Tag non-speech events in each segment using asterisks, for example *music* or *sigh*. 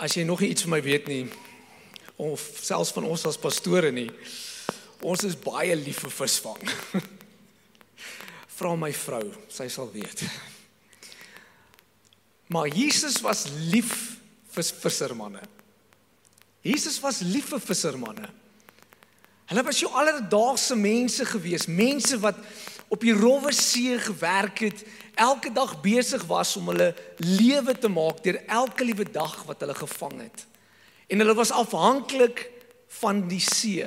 As jy nog iets van my weet nie of selfs van ons as pastore nie. Ons is baie lief vir visvang. *laughs* Vra my vrou, sy sal weet. Maar Jesus was lief vir vissermanne. Jesus was lief vir vissermanne. Hulle was jou alledaagse mense gewees, mense wat op die rowwe see gewerk het, elke dag besig was om hulle lewe te maak deur elke liewe dag wat hulle gevang het. En hulle was afhanklik van die see.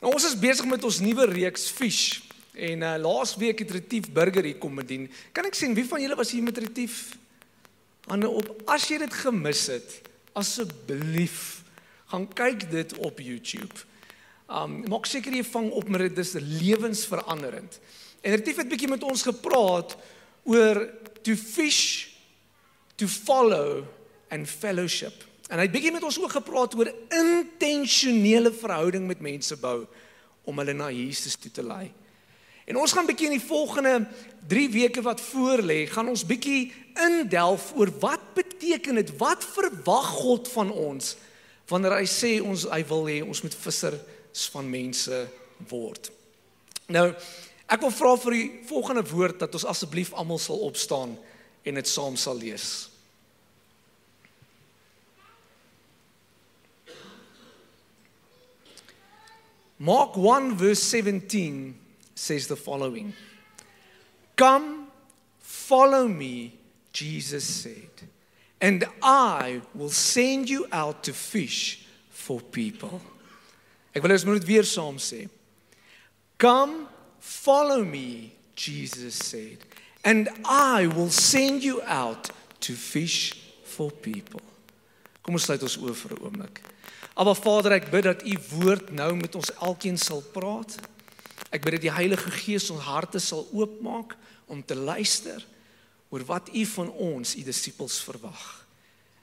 Nou ons is besig met ons nuwe reeks Fish en uh, laas week het Retief Burger hier kom bedien. Kan ek sien wie van julle was hier met Retief? Hande op. As jy dit gemis het, asseblief gaan kyk dit op YouTube. Um maak seker jy vang op met dit is lewensveranderend. En Retief het bietjie met ons gepraat oor to fish, to follow and fellowship. En hy het bietjie met ons ook gepraat oor intentionele verhouding met mense bou om hulle na Jesus toe te lei. En ons gaan bietjie in die volgende 3 weke wat voorlê, gaan ons bietjie indelf oor wat beteken dit? Wat verwag God van ons wanneer hy sê ons hy wil hê ons moet vissers van mense word. Nou, ek wil vra vir die volgende woord dat ons asseblief almal sal opstaan en dit saam sal lees. Mark 1 verse 17 says the following Come, follow me, Jesus said, and I will send you out to fish for people. Ek wil ons moet weer saam sê. Come follow me, Jesus said, and I will send you out to fish for people. Kom ons sluit ons oë vir 'n oomblik. Aba Vader, ek bid dat U woord nou met ons elkeen sal praat. Ek bid dat die Heilige Gees ons harte sal oopmaak om te luister oor wat U van ons, U disippels verwag.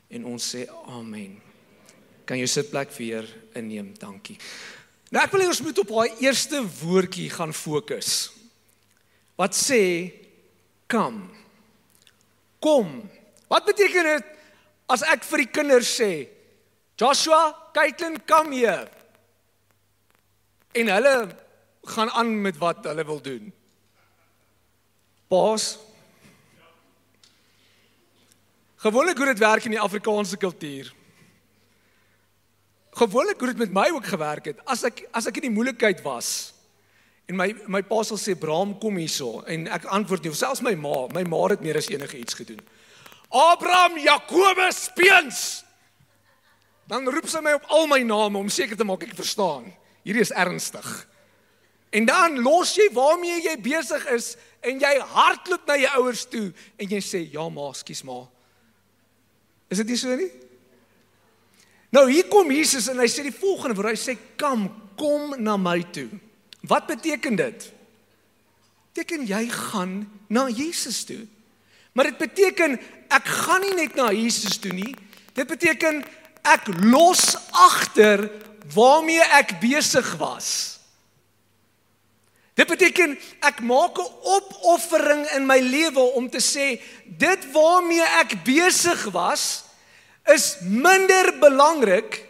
En ons sê amen. Kan jou sitplek weer inneem. Dankie. Nou ek wil hê ons moet op daai eerste woordjie gaan fokus. Wat sê kom? Kom. Wat beteken dit as ek vir die kinders sê Joshua, Caitlin, kom hier. En hulle gaan aan met wat hulle wil doen. Paas. Gewoonlik hoe dit werk in die Afrikaanse kultuur gewoonlik hoe dit met my ook gewerk het. As ek as ek in die moeilikheid was en my my pa sal sê Bram kom hierso en ek antwoord nie, selfs my ma, my ma het meer as enige iets gedoen. Abraham, Jakobus, Peens. Dan roep sy my op al my name om seker te maak ek verstaan. Hierdie is ernstig. En dan los jy waarmee jy besig is en jy hardloop na jou ouers toe en jy sê ja ma, skus ma. Is dit nie so nie? Nou hier kom Jesus en hy sê die volgende woord. Hy sê kom, kom na my toe. Wat beteken dit? Beteken jy gaan na Jesus toe. Maar dit beteken ek gaan nie net na Jesus toe nie. Dit beteken ek los agter waarmee ek besig was. Dit beteken ek maak 'n opoffering in my lewe om te sê dit waarmee ek besig was is minder belangrik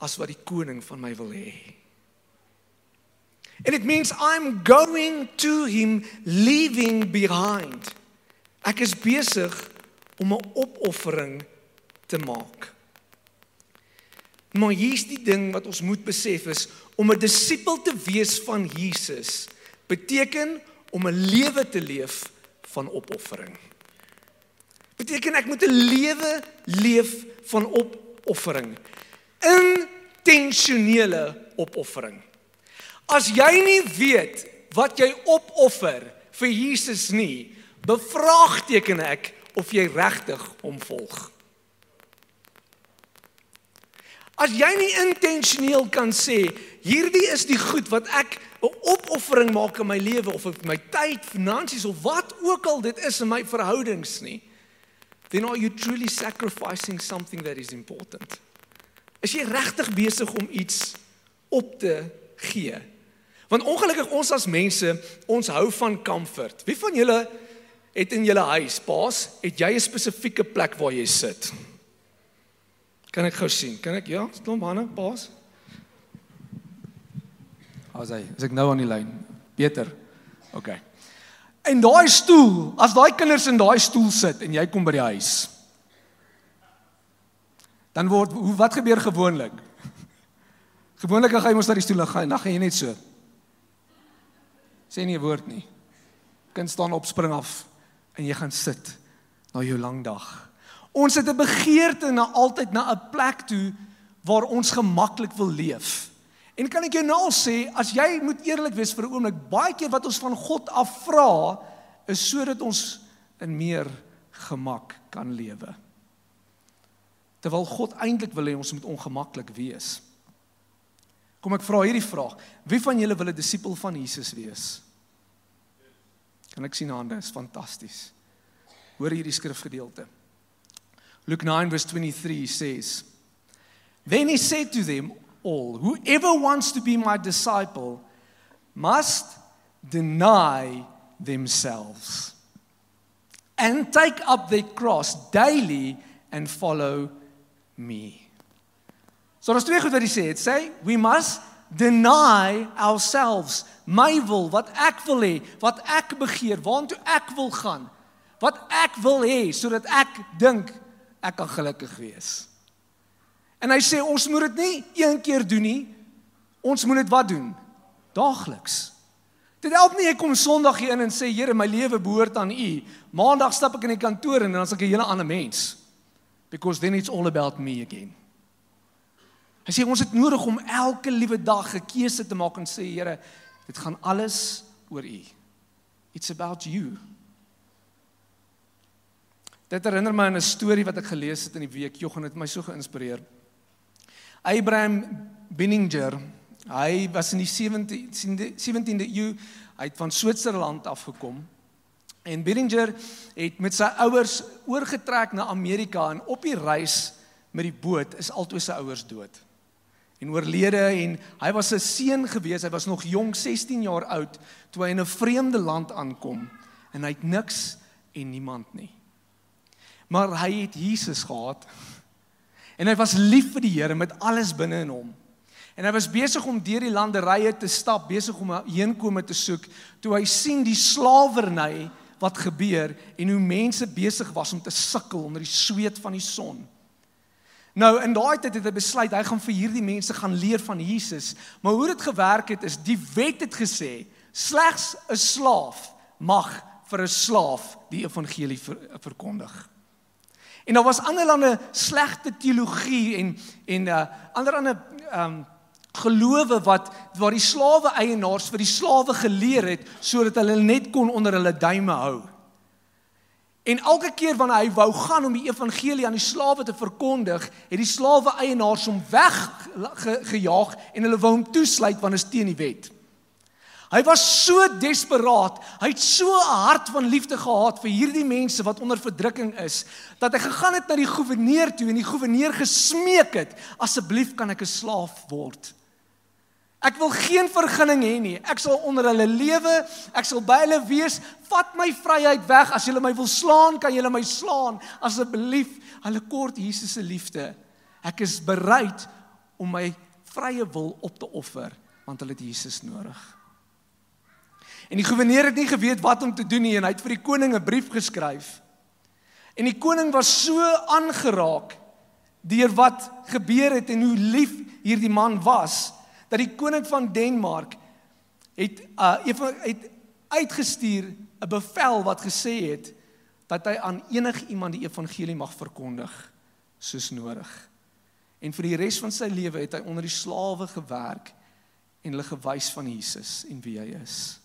as wat die koning van my wil hê. And it means I'm going to him leaving behind. Ek is besig om 'n opoffering te maak. Maar hier's die ding wat ons moet besef is om 'n disipel te wees van Jesus beteken om 'n lewe te leef van opoffering beteken ek moet 'n lewe leef van opoffering. Intentionele opoffering. As jy nie weet wat jy opoffer vir Jesus nie, bevraagteken ek of jy regtig hom volg. As jy nie intentioneel kan sê hierdie is die goed wat ek 'n opoffering maak in my lewe of of my tyd, finansies of wat ook al dit is in my verhoudings nie, then are you truly sacrificing something that is important? Is jy regtig besig om iets op te gee? Want ongelukkig ons as mense, ons hou van comfort. Wie van julle het in julle huis, paas, het jy 'n spesifieke plek waar jy sit? Kan ek gou sien? Kan ek ja, klomp hande, paas. As hy, as ek nou aan die lyn. Beter. OK. En daai stoel, as daai kinders in daai stoel sit en jy kom by die huis. Dan word hoe wat gebeur gewoonlik? Gewoonlik gaan jy mos na die stoel gaan, dan gaan jy net so. Sê nie 'n woord nie. Kind staan op, spring af en jy gaan sit na jou lang dag. Ons het 'n begeerte na altyd na 'n plek toe waar ons gemaklik wil leef. En kan ek jou nou sê, as jy moet eerlik wees vir 'n oomblik, baie keer wat ons van God af vra, is sodat ons in meer gemak kan lewe. Terwyl God eintlik wil hê ons moet ongemaklik wees. Kom ek vra hierdie vraag: Wie van julle wil 'n disipel van Jesus wees? Kan ek sien hande? Is fantasties. Hoor hierdie skrifgedeelte. Luke 9:23 says, Then he said to them all, whoever wants to be my disciple must deny themselves and take up their cross daily and follow me. So daar's twee goed wat hy sê. Dit sê we must deny ourselves. My wil, wat ek wil hê, wat ek begeer, waartoe ek wil gaan, wat ek wil hê sodat ek dink ek kan gelukkig wees. En hy sê ons moet dit nie een keer doen nie. Ons moet dit wat doen? Daagliks. Dit help nie ek kom Sondag hier in en sê Here, my lewe behoort aan U. Maandag stap ek in die kantoor en dan is ek 'n hele ander mens. Because then it's all about me again. Hy sê ons het nodig om elke liewe dag 'n keuse te maak en sê Here, dit gaan alles oor U. It's about you. Dit herinner my aan 'n storie wat ek gelees het in die week. Joggen het my so geïnspireer. Abraham Binninger, hy was in die 17de 17de eeu, hy het van Switserland afgekom. En Binninger het met sy ouers oorgetrek na Amerika en op die reis met die boot is altoe sy ouers dood en oorlede en hy was 'n seun gewees. Hy was nog jonk, 16 jaar oud toe hy in 'n vreemde land aankom en hy het niks en niemand nie. Maar hy het Jesus gehad. En hy was lief vir die Here met alles binne in hom. En hy was besig om deur die landerye te stap, besig om 'n heenkome te soek, toe hy sien die slawerny wat gebeur en hoe mense besig was om te sukkel onder die sweet van die son. Nou in daai tyd het hy besluit hy gaan vir hierdie mense gaan leer van Jesus. Maar hoe dit gewerk het is die wet het gesê slegs 'n slaaf mag vir 'n slaaf die evangelie ver, verkondig. En daar was ander lande slegte teologie en en uh, ander ander ehm um, gelowe wat waar die slawe eienaars vir die slawe geleer het sodat hulle net kon onder hulle duime hou. En elke keer wanneer hy wou gaan om die evangelie aan die slawe te verkondig, het die slawe eienaars hom weggejaag en hulle wou hom toesluit want is teen die wet. Hy was so desperaat, hy het so 'n hart van liefde gehad vir hierdie mense wat onder verdrukking is, dat hy gegaan het na die goewerneur toe en die goewerneur gesmeek het, asseblief kan ek 'n slaaf word. Ek wil geen vergunning hê nie. Ek sal onder hulle lewe, ek sal by hulle wees. Vat my vryheid weg. As julle my wil slaan, kan julle my slaan. Asseblief, hulle kort Jesus se liefde. Ek is bereid om my vrye wil op te offer want hulle het Jesus nodig. En die goewerneur het nie geweet wat om te doen nie en hy het vir die koning 'n brief geskryf. En die koning was so aangeraak deur wat gebeur het en hoe lief hierdie man was dat die koning van Denemark het uh het uitgestuur 'n bevel wat gesê het dat hy aan enige iemand die evangelie mag verkondig soos nodig. En vir die res van sy lewe het hy onder die slawe gewerk en hulle gewys van Jesus en wie hy is.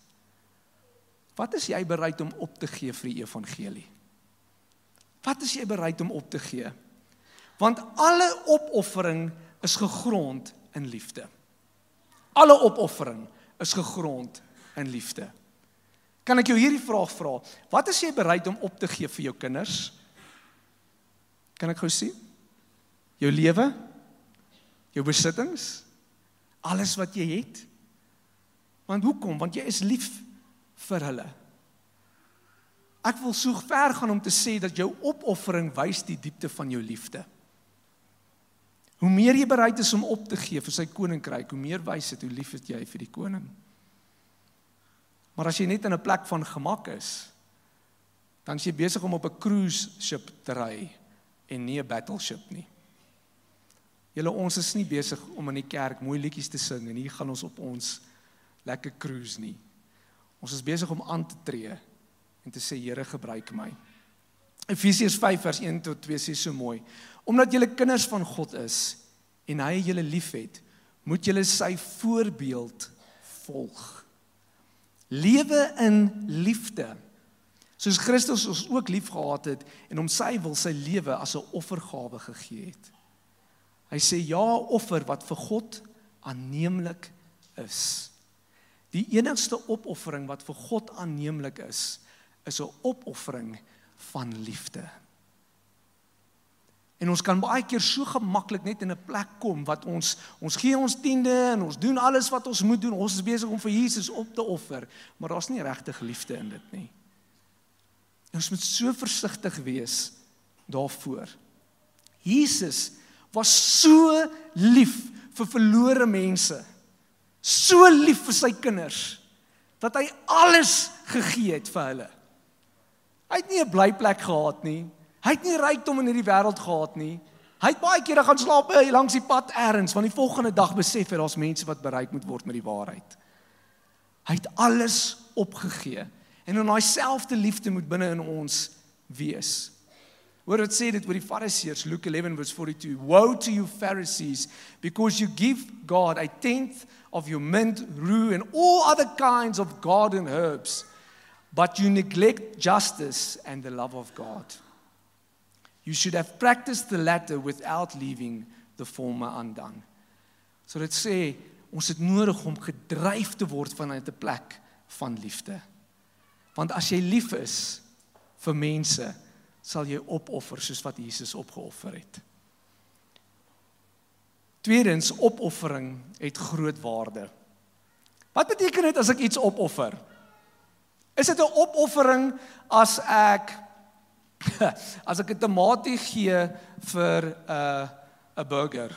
Wat is jy bereid om op te gee vir die evangelie? Wat is jy bereid om op te gee? Want alle opoffering is gegrond in liefde. Alle opoffering is gegrond in liefde. Kan ek jou hierdie vraag vra? Wat is jy bereid om op te gee vir jou kinders? Kan ek gou sien? Jou lewe? Jou besittings? Alles wat jy het? Want hoekom? Want jy is lief vir hulle. Ek wil so ver gaan om te sê dat jou opoffering wys die diepte van jou liefde. Hoe meer jy bereid is om op te gee vir sy koninkryk, hoe meer wys dit hoe lief het jy vir die koning. Maar as jy net in 'n plek van gemak is, dan is jy besig om op 'n cruise ship te ry en nie 'n battleship nie. Julle ons is nie besig om in die kerk mooi liedjies te sing en hier gaan ons op ons lekker cruise nie. Ons is besig om aan te tree en te sê Here gebruik my. Efesiërs 5 vers 1 tot 2 sê so mooi: Omdat julle kinders van God is en hy julle liefhet, moet julle sy voorbeeld volg. Lewe in liefde Soos Christus ons ook liefgehad het en hom sy wil sy lewe as 'n offergawe gegee het. Hy sê ja, offer wat vir God aanneemlik is. Die enigste opoffering wat vir God aanneemlik is, is 'n opoffering van liefde. En ons kan baie keer so gemaklik net in 'n plek kom wat ons ons gee ons tiende en ons doen alles wat ons moet doen. Ons is besig om vir Jesus op te offer, maar daar's nie regtig liefde in dit nie. En ons moet so versigtig wees daarvoor. Jesus was so lief vir verlore mense. So lief vir sy kinders dat hy alles gegee het vir hulle. Hy het nie 'n blyplek gehad nie. Hy het nie rykdom in hierdie wêreld gehad nie. Hy het baie kere gaan slaap langs die pad eers want die volgende dag besef hy daar's mense wat bereik moet word met die waarheid. Hy het alles opgegee en in daai selfde liefde moet binne in ons wees. Hoor dit sê dit oor die Fariseërs Luke 11 verse 42 Woe to you Pharisees because you give God a tenth of your mint rue and all other kinds of garden herbs but you neglect justice and the love of God. You should have practiced the latter without leaving the former undone. So dit sê ons het nodig om gedryf te word vanuit 'n plek van liefde. Want as jy lief is vir mense, sal jy opoffer soos wat Jesus opgeoffer het. Tweedens, opoffering het groot waarde. Wat beteken dit as ek iets opoffer? Is dit 'n opoffering as ek *laughs* as ek 'n tamatie gee vir 'n uh, 'n burger?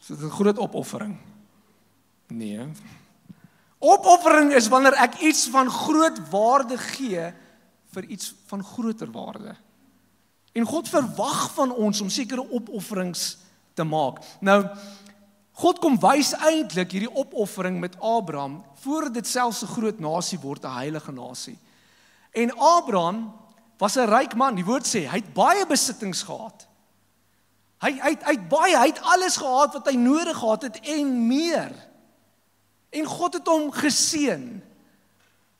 Is dit 'n groot opoffering? Nee. Opoffering is wanneer ek iets van groot waarde gee vir iets van groter waarde. En God verwag van ons om sekere opofferings te maak. Nou God kom wys eintlik hierdie opoffering met Abraham voordat dit selfs 'n groot nasie word, 'n heilige nasie. En Abraham was 'n ryk man. Die woord sê hy het baie besittings gehad. Hy hy hy het baie, hy het alles gehad wat hy nodig gehad het en meer. En God het hom geseën.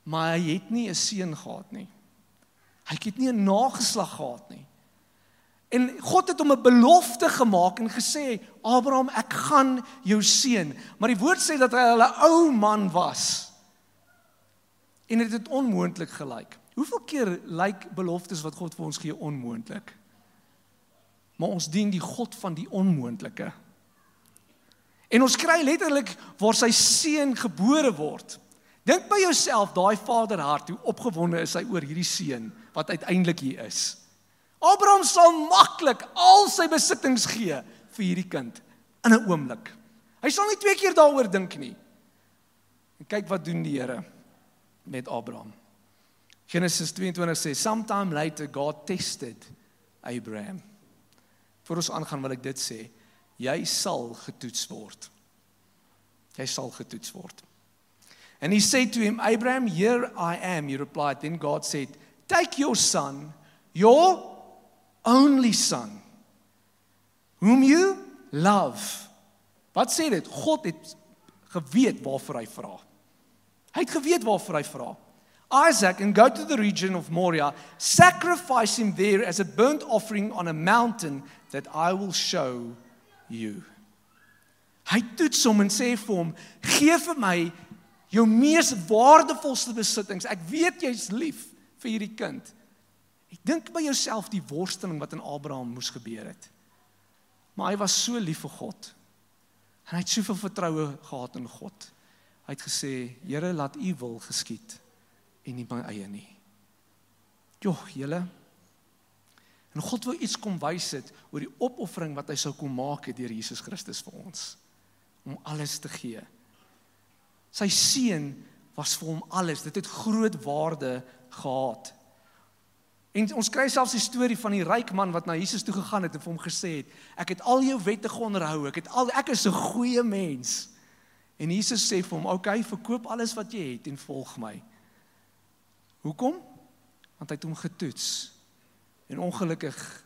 Maar hy het nie 'n seun gehad nie. Hy het nie 'n nageslag gehad nie. En God het hom 'n belofte gemaak en gesê: "Abraham, ek gaan jou seën." Maar die woord sê dat hy 'n ou man was. En dit het, het onmoontlik gelyk. Hoeveel keer lyk beloftes wat God vir ons gee onmoontlik? Maar ons dien die God van die onmoontlike. En ons kry letterlik waar sy seun gebore word. Dink by jouself, daai vader hart, hoe opgewonde is hy oor hierdie seun wat uiteindelik hier is. Abraham sal maklik al sy besittings gee vir hierdie kind in 'n oomblik. Hy sal nie twee keer daaroor dink nie. En kyk wat doen die Here met Abraham. Genesis 22 sê, "Sometime later God tested Abraham." Vir ons aangaan wil ek dit sê jy sal getoets word. Jy sal getoets word. And he said to him, Abraham, here I am. He replied. Then God said, Take your son, your only son, whom you love. Wat sê dit? God het geweet waarvoor hy vra. Hy het geweet waarvoor hy vra. Isaac and go to the region of Moriah, sacrifice him there as a burnt offering on a mountain that I will show you. Hy toets hom en sê vir hom: "Gee vir my jou mees waardevolste besittings. Ek weet jy's lief vir hierdie kind." Ek dink by jouself die worsteling wat in Abraham moes gebeur het. Maar hy was so lief vir God. En hy het soveel vertroue gehad in God. Hy het gesê: "Here, laat U wil geskied en nie my eie nie." Jogg, julle. En God wou iets kom wys het oor die opoffering wat hy sou kom maak deur Jesus Christus vir ons om alles te gee. Sy seun was vir hom alles. Dit het groot waarde gehad. En ons kry selfs die storie van die ryk man wat na Jesus toe gegaan het en vir hom gesê het: "Ek het al jou wette onderhou. Ek het al ek is 'n goeie mens." En Jesus sê vir hom: "Oké, okay, verkoop alles wat jy het en volg my." Hoekom? Want hy het hom getoets. En ongelukkig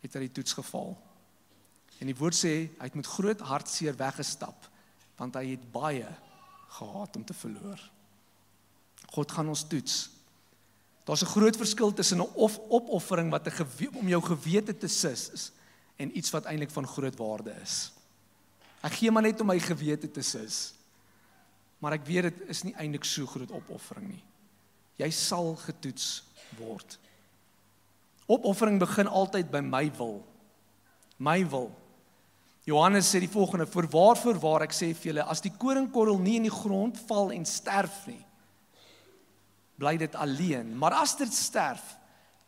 het hy die toets gefaal. En die woord sê hy het met groot hartseer weggestap want hy het baie gehad om te verloor. God gaan ons toets. Daar's 'n groot verskil tussen 'n of opoffering wat 'n om jou gewete te sis is en iets wat eintlik van groot waarde is. Ek gee maar net om my gewete te sis. Maar ek weet dit is nie eintlik so groot opoffering nie. Jy sal getoets word. Opoffering begin altyd by my wil. My wil. Johannes sê die volgende: "Vir waarvoor waar ek sê vir julle, as die koringkorrel nie in die grond val en sterf nie, bly dit alleen, maar as dit sterf,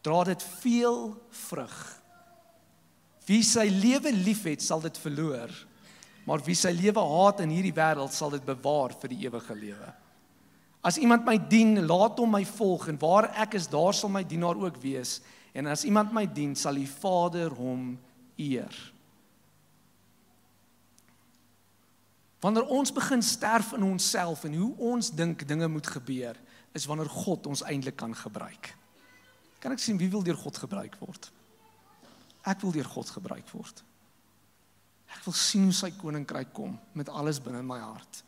dra dit veel vrug. Wie sy lewe liefhet, sal dit verloor, maar wie sy lewe haat in hierdie wêreld, sal dit bewaar vir die ewige lewe. As iemand my dien, laat hom my volg en waar ek is, daar sal my dienaar ook wees, en as iemand my dien, sal die Vader hom eer." Wanneer ons begin sterf in onsself en hoe ons dink dinge moet gebeur, is wanneer God ons eintlik kan gebruik. Kan ek sien wie wil deur God gebruik word? Ek wil deur God gebruik word. Ek wil sien hoe sy koninkryk kom met alles binne in my hart.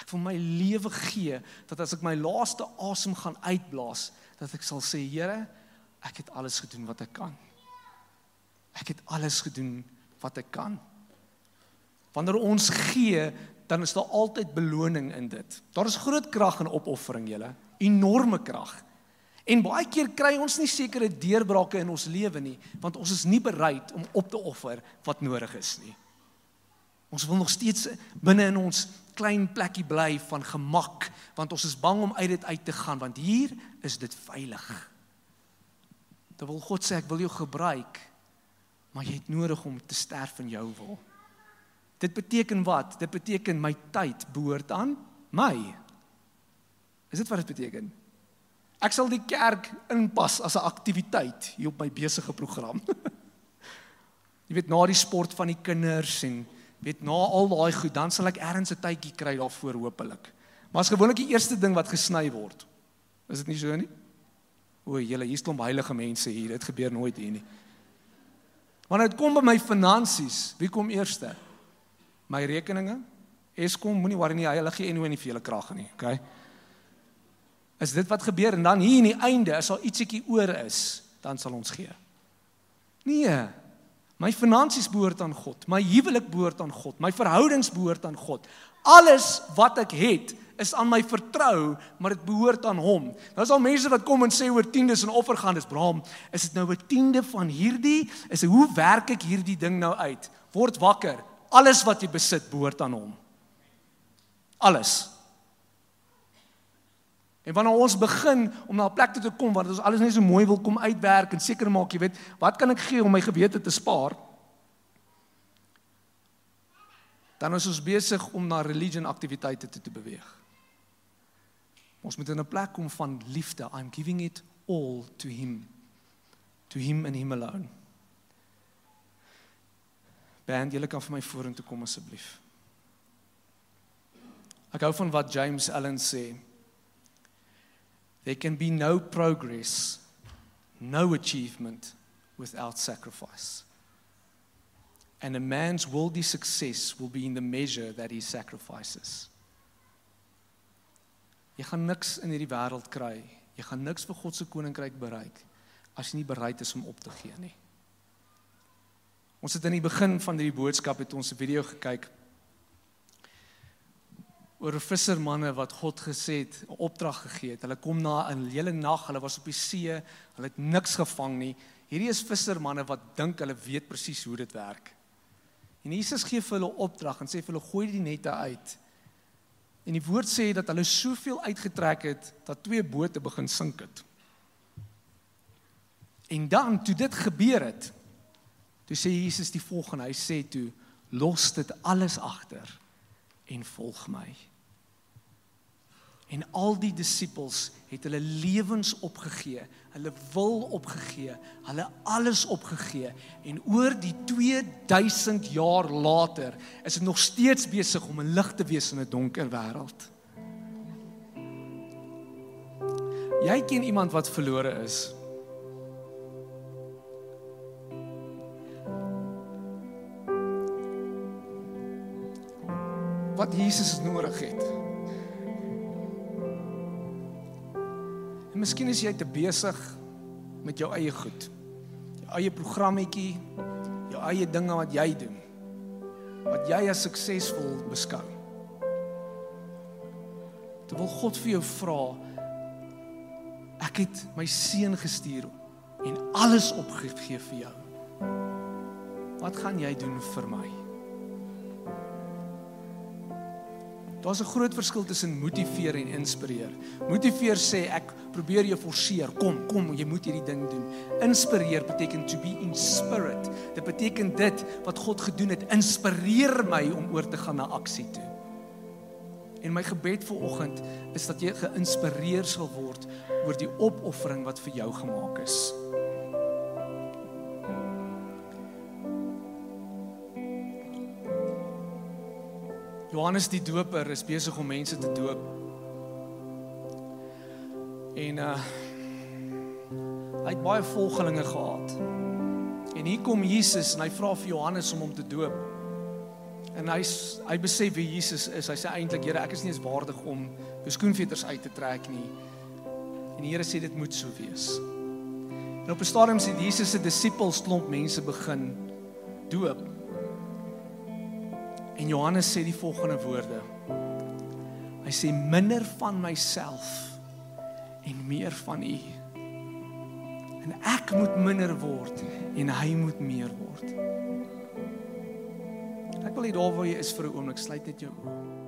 Ek wil my lewe gee dat as ek my laaste asem gaan uitblaas, dat ek sal sê, Here, ek het alles gedoen wat ek kan. Ek het alles gedoen wat ek kan. Wanneer ons gee, dan is daar altyd beloning in dit. Daar is groot krag in opoffering, julle. Enorme krag. En baie keer kry ons nie sekere deurbrake in ons lewe nie, want ons is nie bereid om op te offer wat nodig is nie. Ons wil nog steeds binne in ons klein plekkie bly van gemak, want ons is bang om uit dit uit te gaan, want hier is dit veilig. Dan wil God sê ek wil jou gebruik, maar jy het nodig om te sterf in jou wil. Dit beteken wat? Dit beteken my tyd behoort aan my. Is dit wat dit beteken? Ek sal die kerk inpas as 'n aktiwiteit hier op my besige program. *laughs* Jy weet na die sport van die kinders en weet na al daai goed, dan sal ek ergens 'n tydjie kry daarvoor hopelik. Maar as gewoonlik die eerste ding wat gesny word. Is dit nie so nie? O, julle, hier's klomp heilige mense hier. Dit gebeur nooit hier nie. Wanneer dit kom by my finansies, wie kom eerste? my rekeninge. Eskom moenie worry nie, hulle gee nie vir julle krag nie, okay? Is dit wat gebeur en dan hier in die einde as daar ietsiekie oor is, dan sal ons gee. Nee. My finansies behoort aan God, my huwelik behoort aan God, my verhoudings behoort aan God. Alles wat ek het is aan my vertrou, maar dit behoort aan hom. Daar's al mense wat kom en sê oor tiendes en offer gaan, dis braam. Is dit nou 'n tiende van hierdie? Is hoe werk ek hierdie ding nou uit? Word wakker. Alles wat jy besit behoort aan hom. Alles. En wanneer ons begin om na 'n plek toe te kom waar ons alles net so mooi wil kom uitwerk en seker maak, jy weet, wat kan ek gee om my gewete te spaar? Dan is ons besig om na religion aktiwiteite te, te beweeg. Ons moet in 'n plek kom van liefde. I'm giving it all to him. To him and him alone. Band, julle kan vir my vorentoe kom asseblief. Ek hou van wat James Allen sê. There can be no progress, no achievement without sacrifice. And a man's worldly success will be in the measure that he sacrifices. Jy gaan niks in hierdie wêreld kry. Jy gaan niks vir God se koninkryk bereik as jy nie bereid is om op te gee nie. Ons het in die begin van hierdie boodskap het ons 'n video gekyk oor vissermanne wat God gesê het 'n opdrag gegee het. Hulle kom na 'n hele nag, hulle was op die see, hulle het niks gevang nie. Hierdie is vissermanne wat dink hulle weet presies hoe dit werk. En Jesus gee vir hulle opdrag en sê vir hulle gooi die nette uit. En die woord sê dat hulle soveel uitgetrek het dat twee bote begin sink het. En dan toe dit gebeur het, toe sê Jesus die volgende, hy sê toe los dit alles agter en volg my. En al die disippels het hulle lewens opgegee, hulle wil opgegee, hulle alles opgegee en oor die 2000 jaar later is dit nog steeds besig om 'n lig te wees in 'n donker wêreld. Jy ken iemand wat verlore is. Wat Jesus nodig het. Miskien is jy te besig met jou eie goed. Jou eie programmetjie, jou eie dinge wat jy doen. Wat jy as suksesvol beskou. Terwyl God vir jou vra, ek het my seun gestuur en alles opgegee vir jou. Wat gaan jy doen vir my? Daar's 'n groot verskil tussen motiveer en inspireer. Motiveer sê ek probeer jou forceer, kom, kom, jy moet hierdie ding doen. Inspireer beteken to be in spirit. Dit beteken dit wat God gedoen het, inspireer my om oor te gaan na aksie toe. En my gebed vir oggend is dat jy geïnspireer sal word oor die opoffering wat vir jou gemaak is. Johannes die Doper is besig om mense te doop. En uh hy het baie volgelinge gehad. En hier kom Jesus en hy vra vir Johannes om hom te doop. En hy hy besef wie Jesus is. Hy sê eintlik, Here, ek is nie eens waardig om jou skoenveters uit te trek nie. En die Here sê dit moet so wees. En op 'n stadium sê Jesus se disippels klomp mense begin doop. En Johannes sê die volgende woorde. Hy sê minder van myself en meer van U. En ek moet minder word en hy moet meer word. Ek wil hê daar waar jy is vir 'n oomblik sluit net jou oë.